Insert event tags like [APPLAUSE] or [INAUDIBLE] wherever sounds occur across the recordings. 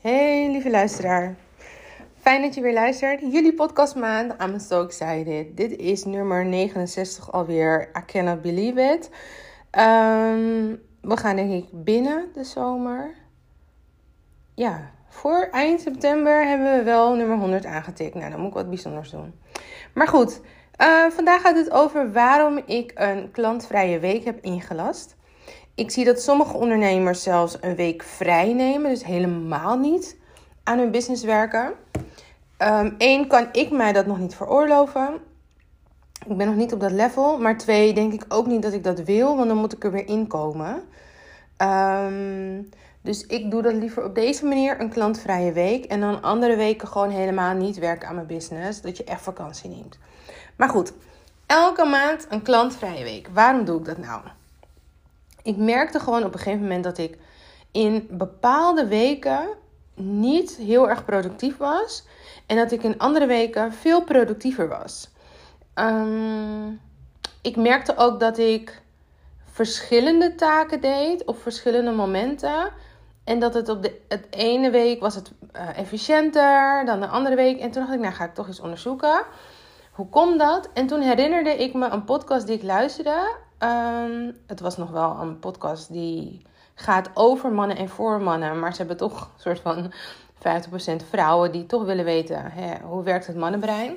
Hey lieve luisteraar. Fijn dat je weer luistert. Jullie podcastmaand. I'm so excited. Dit is nummer 69 alweer. I cannot believe it. Ehm, we gaan denk ik binnen de zomer. Ja, voor eind september hebben we wel nummer 100 aangetikt. Nou, dan moet ik wat bijzonders doen. Maar goed, uh, vandaag gaat het over waarom ik een klantvrije week heb ingelast. Ik zie dat sommige ondernemers zelfs een week vrij nemen, dus helemaal niet aan hun business werken. Eén, ehm, kan ik mij dat nog niet veroorloven. Ik ben nog niet op dat level. Maar twee, denk ik ook niet dat ik dat wil, want dan moet ik er weer in komen. Ehm, dus ik doe dat liever op deze manier, een klantvrije week. En dan andere weken gewoon helemaal niet werken aan mijn business. Dat je echt vakantie neemt. Maar goed, elke maand een klantvrije week. Waarom doe ik dat nou? Ik merkte gewoon op een gegeven moment dat ik in bepaalde weken niet heel erg productief was. En dat ik in andere weken veel productiever was. Ehm, ik merkte ook dat ik verschillende taken deed op verschillende momenten. En dat het op de het ene week was het uh, efficiënter dan de andere week. En toen dacht ik, nou ga ik toch eens onderzoeken. Hoe komt dat? En toen herinnerde ik me een podcast die ik luisterde. Um, het was nog wel een podcast die gaat over mannen en voor mannen. Maar ze hebben toch een soort van 50% vrouwen die toch willen weten hè, hoe werkt het mannenbrein.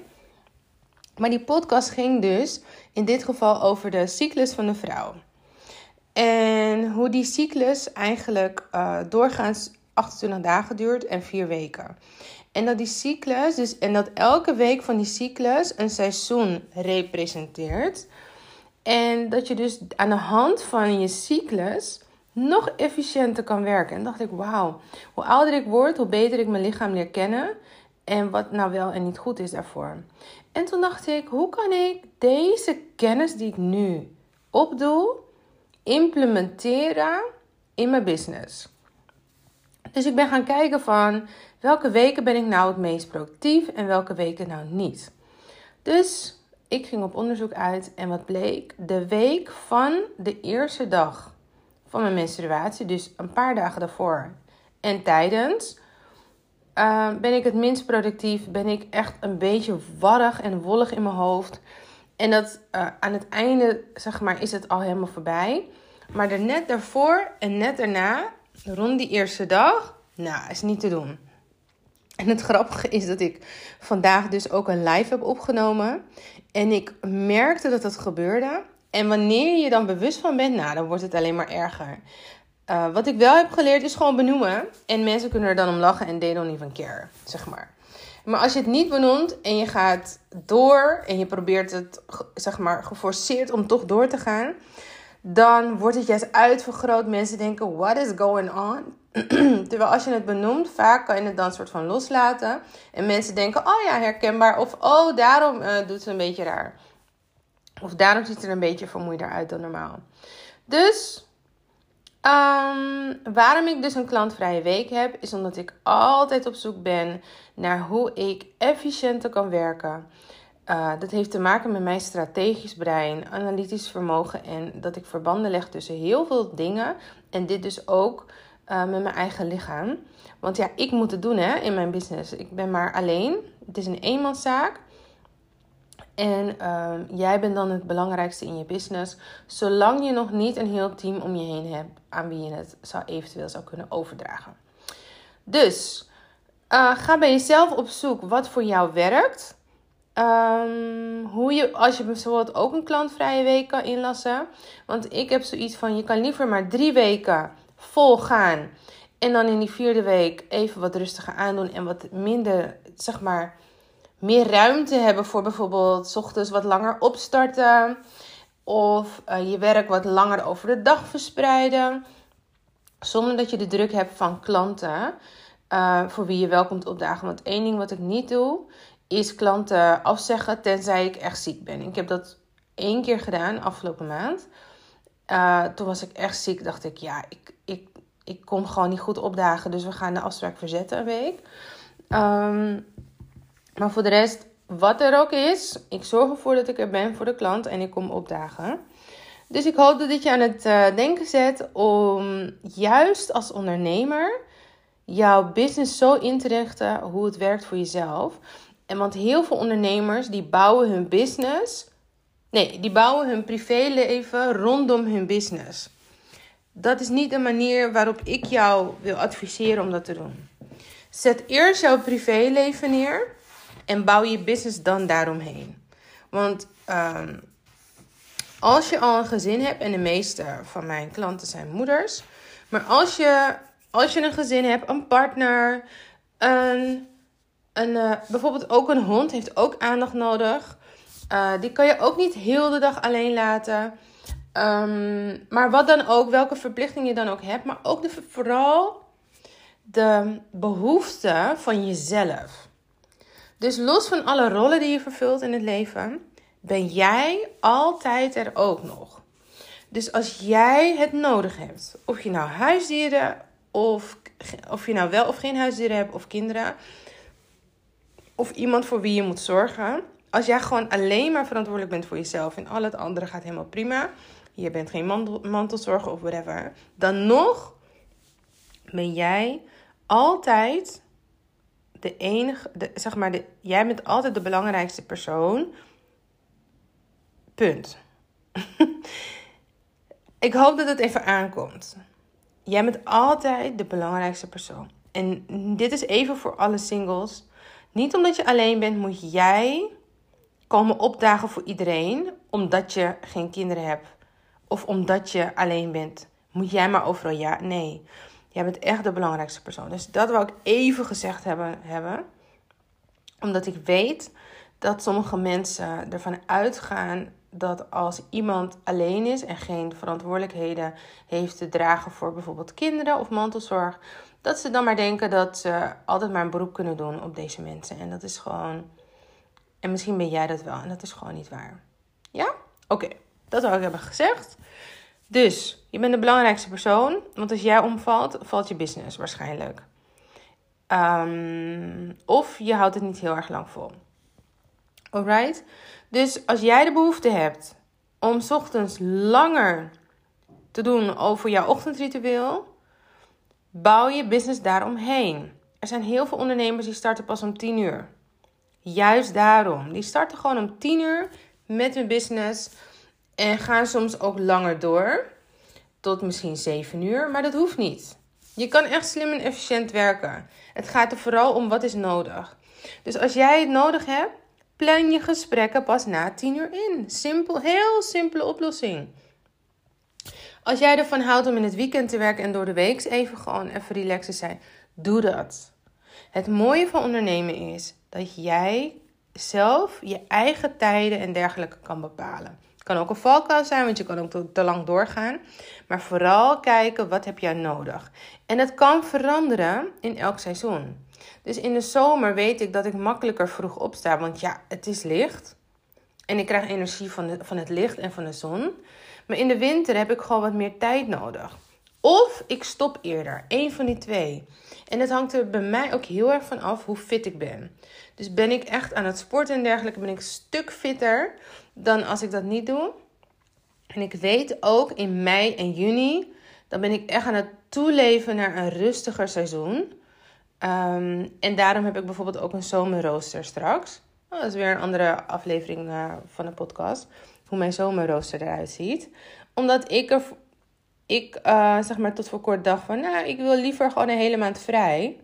Maar die podcast ging dus in dit geval over de cyclus van de vrouw. En hoe die cyclus eigenlijk uh, doorgaans 28 dagen duurt en 4 weken. En dat die cyclus, dus, en dat elke week van die cyclus een seizoen representeert. En dat je dus aan de hand van je cyclus nog efficiënter kan werken. En dacht ik, wauw, hoe ouder ik word, hoe beter ik mijn lichaam leer kennen. En wat nou wel en niet goed is daarvoor. En toen dacht ik, hoe kan ik deze kennis die ik nu opdoe, implementeren in mijn business? Dus ik ben gaan kijken van welke weken ben ik nou het meest productief en welke weken nou niet. Dus ik ging op onderzoek uit en wat bleek? De week van de eerste dag van mijn menstruatie, dus een paar dagen daarvoor en tijdens, uh, ben ik het minst productief. Ben ik echt een beetje warrig en wollig in mijn hoofd. En dat uh, aan het einde, zeg maar, is het al helemaal voorbij. Maar er net daarvoor en net daarna, rond die eerste dag, nou, is niet te doen. En het grappige is dat ik vandaag dus ook een live heb opgenomen. En ik merkte dat dat gebeurde. En wanneer je dan bewust van bent, nou, dan wordt het alleen maar erger. Uh, wat ik wel heb geleerd is gewoon benoemen. En mensen kunnen er dan om lachen en they don't even care, zeg maar. Maar als je het niet benoemt en je gaat door en je probeert het, zeg maar, geforceerd om toch door te gaan, dan wordt het juist uitvergroot. Mensen denken, what is going on? [CLEARS THROAT] Terwijl als je het benoemt, vaak kan je het dan soort van loslaten. En mensen denken, oh ja, herkenbaar. Of, oh, daarom uh, doet ze een beetje raar. Of daarom ziet er een beetje vermoeider uit dan normaal. Dus um, waarom ik dus een klantvrije week heb, is omdat ik altijd op zoek ben naar hoe ik efficiënter kan werken. Uh, dat heeft te maken met mijn strategisch brein, analytisch vermogen en dat ik verbanden leg tussen heel veel dingen. En dit dus ook uh, met mijn eigen lichaam. Want ja, ik moet het doen hè, in mijn business. Ik ben maar alleen. Het is een eenmanszaak. En uh, jij bent dan het belangrijkste in je business. Zolang je nog niet een heel team om je heen hebt aan wie je het zou eventueel zou kunnen overdragen. Dus uh, ga bij jezelf op zoek wat voor jou werkt. Um, hoe je, als je bijvoorbeeld ook een klantvrije week kan inlassen. Want ik heb zoiets van: je kan liever maar drie weken vol gaan. En dan in die vierde week even wat rustiger aandoen en wat minder, zeg maar, meer ruimte hebben voor bijvoorbeeld ochtends wat langer opstarten. Of uh, je werk wat langer over de dag verspreiden. Zonder dat je de druk hebt van klanten uh, voor wie je welkomt opdagen. Want één ding wat ik niet doe, is klanten afzeggen tenzij ik echt ziek ben. Ik heb dat één keer gedaan afgelopen maand. Uh, toen was ik echt ziek. Dacht ik, ja, ik, ik, ik kom gewoon niet goed opdagen. Dus we gaan de afspraak verzetten een week. Um, maar voor de rest, wat er ook is, ik zorg ervoor dat ik er ben voor de klant en ik kom opdagen. Dus ik hoop dat dit je aan het uh, denken zet om juist als ondernemer jouw business zo in te richten hoe het werkt voor jezelf. En want heel veel ondernemers die bouwen hun business. Nee, die bouwen hun privéleven rondom hun business. Dat is niet de manier waarop ik jou wil adviseren om dat te doen. Zet eerst jouw privéleven neer en bouw je business dan daaromheen. Want ehm, als je al een gezin hebt, en de meeste van mijn klanten zijn moeders, maar als je, als je een gezin hebt, een partner, een, een, uh, bijvoorbeeld ook een hond heeft ook aandacht nodig. Uh, die kan je ook niet heel de dag alleen laten. Um, maar wat dan ook, welke verplichting je dan ook hebt, maar ook de, vooral de behoefte van jezelf. Dus los van alle rollen die je vervult in het leven, ben jij altijd er ook nog. Dus als jij het nodig hebt, of je nou huisdieren of of je nou wel of geen huisdieren hebt of kinderen of iemand voor wie je moet zorgen, als jij gewoon alleen maar verantwoordelijk bent voor jezelf en al het andere gaat helemaal prima, je bent geen mantelzorger of whatever, dan nog ben jij altijd de enige, de, zeg maar, de, jij bent altijd de belangrijkste persoon. Punt. [LAUGHS] Ik hoop dat het even aankomt. Jij bent altijd de belangrijkste persoon. En dit is even voor alle singles. Niet omdat je alleen bent, moet jij komen opdagen voor iedereen. Omdat je geen kinderen hebt. Of omdat je alleen bent. Moet jij maar overal ja. Nee. Jij bent echt de belangrijkste persoon. Dus dat wil ik even gezegd hebben. hebben. Omdat ik weet dat sommige mensen ervan uitgaan dat als iemand alleen is en geen verantwoordelijkheden heeft te dragen voor bijvoorbeeld kinderen of mantelzorg, dat ze dan maar denken dat ze altijd maar een beroep kunnen doen op deze mensen. En dat is gewoon. En misschien ben jij dat wel en dat is gewoon niet waar. Ja? Oké, dat had ik hebben gezegd. Dus je bent de belangrijkste persoon, want als jij omvalt, valt je business waarschijnlijk. Um, of je houdt het niet heel erg lang vol. Alright? Dus als jij de behoefte hebt om ochtends langer te doen over jouw ochtendritueel, bouw je business daaromheen. Er zijn heel veel ondernemers die starten pas om 10 uur. Juist daarom. Die starten gewoon om 10 uur met hun business en gaan soms ook langer door. Tot misschien 7 uur, maar dat hoeft niet. Je kan echt slim en efficiënt werken. Het gaat er vooral om wat is nodig. Dus als jij het nodig hebt, Plan je gesprekken pas na 10 uur in. Simpel, heel simpele oplossing. Als jij ervan houdt om in het weekend te werken en door de week even gewoon even relaxen zijn, doe dat. Het mooie van ondernemen is dat jij zelf je eigen tijden en dergelijke kan bepalen. Het kan ook een valkuil zijn, want je kan ook te, te lang doorgaan. Maar vooral kijken wat heb jij nodig. En dat kan veranderen in elk seizoen. Dus in de zomer weet ik dat ik makkelijker vroeg opsta. Want ja, het is licht. En ik krijg energie van, van het licht en van de zon. Maar in de winter heb ik gewoon wat meer tijd nodig. Of ik stop eerder. Eén van die twee. En het hangt er bij mij ook heel erg van af hoe fit ik ben. Dus ben ik echt aan het sporten en dergelijke, ben ik een stuk fitter dan als ik dat niet doe. En ik weet ook in mei en juni, dan ben ik echt aan het toeleven naar een rustiger seizoen. Ehm, en daarom heb ik bijvoorbeeld ook een zomerrooster straks. Oh, dat is weer een andere aflevering uh, van de podcast. Hoe mijn zomerrooster eruit ziet. Omdat ik er, ik uh, zeg maar tot voor kort dacht van, nou, ik wil liever gewoon een hele maand vrij.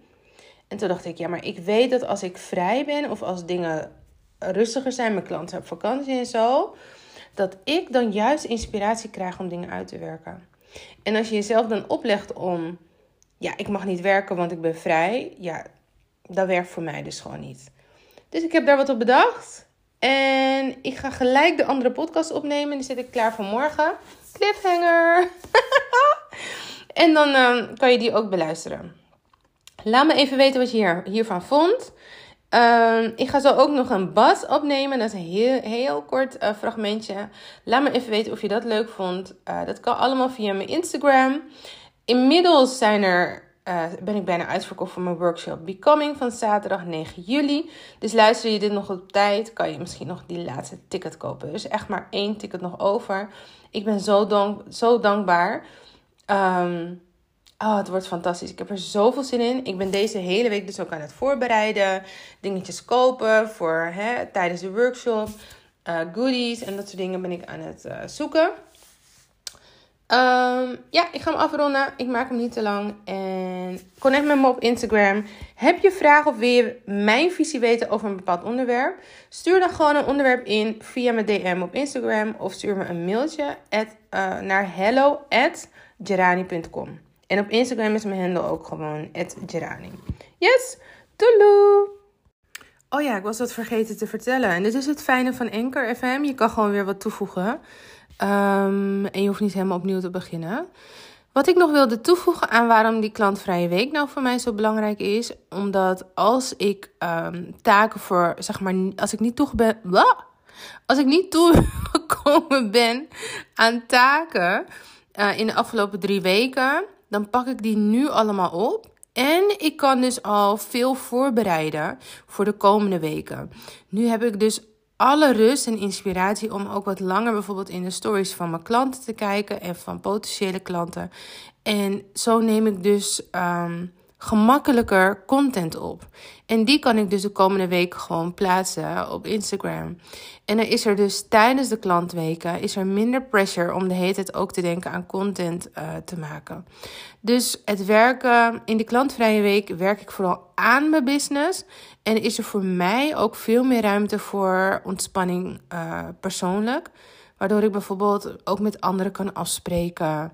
En toen dacht ik, ja, maar ik weet dat als ik vrij ben of als dingen rustiger zijn, mijn klanten op vakantie en zo, dat ik dan juist inspiratie krijg om dingen uit te werken. En als je jezelf dan oplegt om ja, ik mag niet werken, want ik ben vrij. Ja, dat werkt voor mij dus gewoon niet. Dus ik heb daar wat op bedacht. En ik ga gelijk de andere podcast opnemen. Die zit ik klaar voor morgen. Cliffhanger. [LAUGHS] en dan ehm, kan je die ook beluisteren. Laat me even weten wat je hier, hiervan vond. Ehm, ik ga zo ook nog een bas opnemen. Dat is een heel, heel kort uh, fragmentje. Laat me even weten of je dat leuk vond. Uh, dat kan allemaal via mijn Instagram. Inmiddels zijn er, uh, ben ik bijna uitverkocht voor mijn workshop Becoming van zaterdag 9 juli. Dus luister je dit nog op tijd, kan je misschien nog die laatste ticket kopen. Dus echt maar één ticket nog over. Ik ben zo, dank, zo dankbaar. Um, Oh, het wordt fantastisch. Ik heb er zoveel zin in. Ik ben deze hele week dus ook aan het voorbereiden. Dingetjes kopen voor hè, tijdens de workshop. Uh, goodies en dat soort dingen ben ik aan het uh, zoeken. Um, ja, ik ga hem afronden. Ik maak hem niet te lang. En connect met me op Instagram. Heb je vragen of wil je mijn visie weten over een bepaald onderwerp? Stuur dan gewoon een onderwerp in via mijn DM op Instagram. Of stuur me een mailtje uh, naar hello@gerani.com. En op Instagram is mijn handle ook gewoon @gerani. Yes, doei! Oh ja, ik was dat vergeten te vertellen. En dit is het fijne van Anchor FM. Je kan gewoon weer wat toevoegen. Um, en je hoeft niet helemaal opnieuw te beginnen. Wat ik nog wilde toevoegen aan waarom die klantvrije week nou voor mij zo belangrijk is. Omdat als ik um, taken voor, zeg maar, als ik niet toe. Als ik niet toegekomen [LAUGHS] ben aan taken uh, in de afgelopen drie weken, dan pak ik die nu allemaal op. En ik kan dus al veel voorbereiden voor de komende weken. Nu heb ik dus alle rust en inspiratie om ook wat langer bijvoorbeeld in de stories van mijn klanten te kijken en van potentiële klanten. En zo neem ik dus um, gemakkelijker content op. En die kan ik dus de komende week gewoon plaatsen op Instagram. En dan is er dus tijdens de klantweken is er minder pressure om de hele tijd ook te denken aan content uh, te maken. Dus het werken in de klantvrije week werk ik vooral aan mijn business. En is er voor mij ook veel meer ruimte voor ontspanning uh, persoonlijk. Waardoor ik bijvoorbeeld ook met anderen kan afspreken.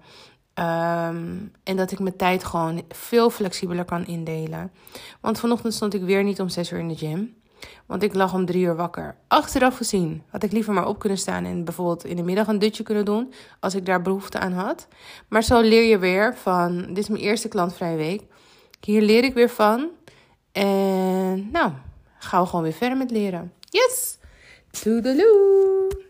Um, en dat ik mijn tijd gewoon veel flexibeler kan indelen. Want vanochtend stond ik weer niet om 6 uur in de gym. Want ik lag om drie uur wakker. Achteraf gezien had ik liever maar op kunnen staan en bijvoorbeeld in de middag een dutje kunnen doen. Als ik daar behoefte aan had. Maar zo leer je weer van, dit is mijn eerste klantvrije week. Hier leer ik weer van. En nou, gaan we gewoon weer verder met leren. Yes! Toedeloe!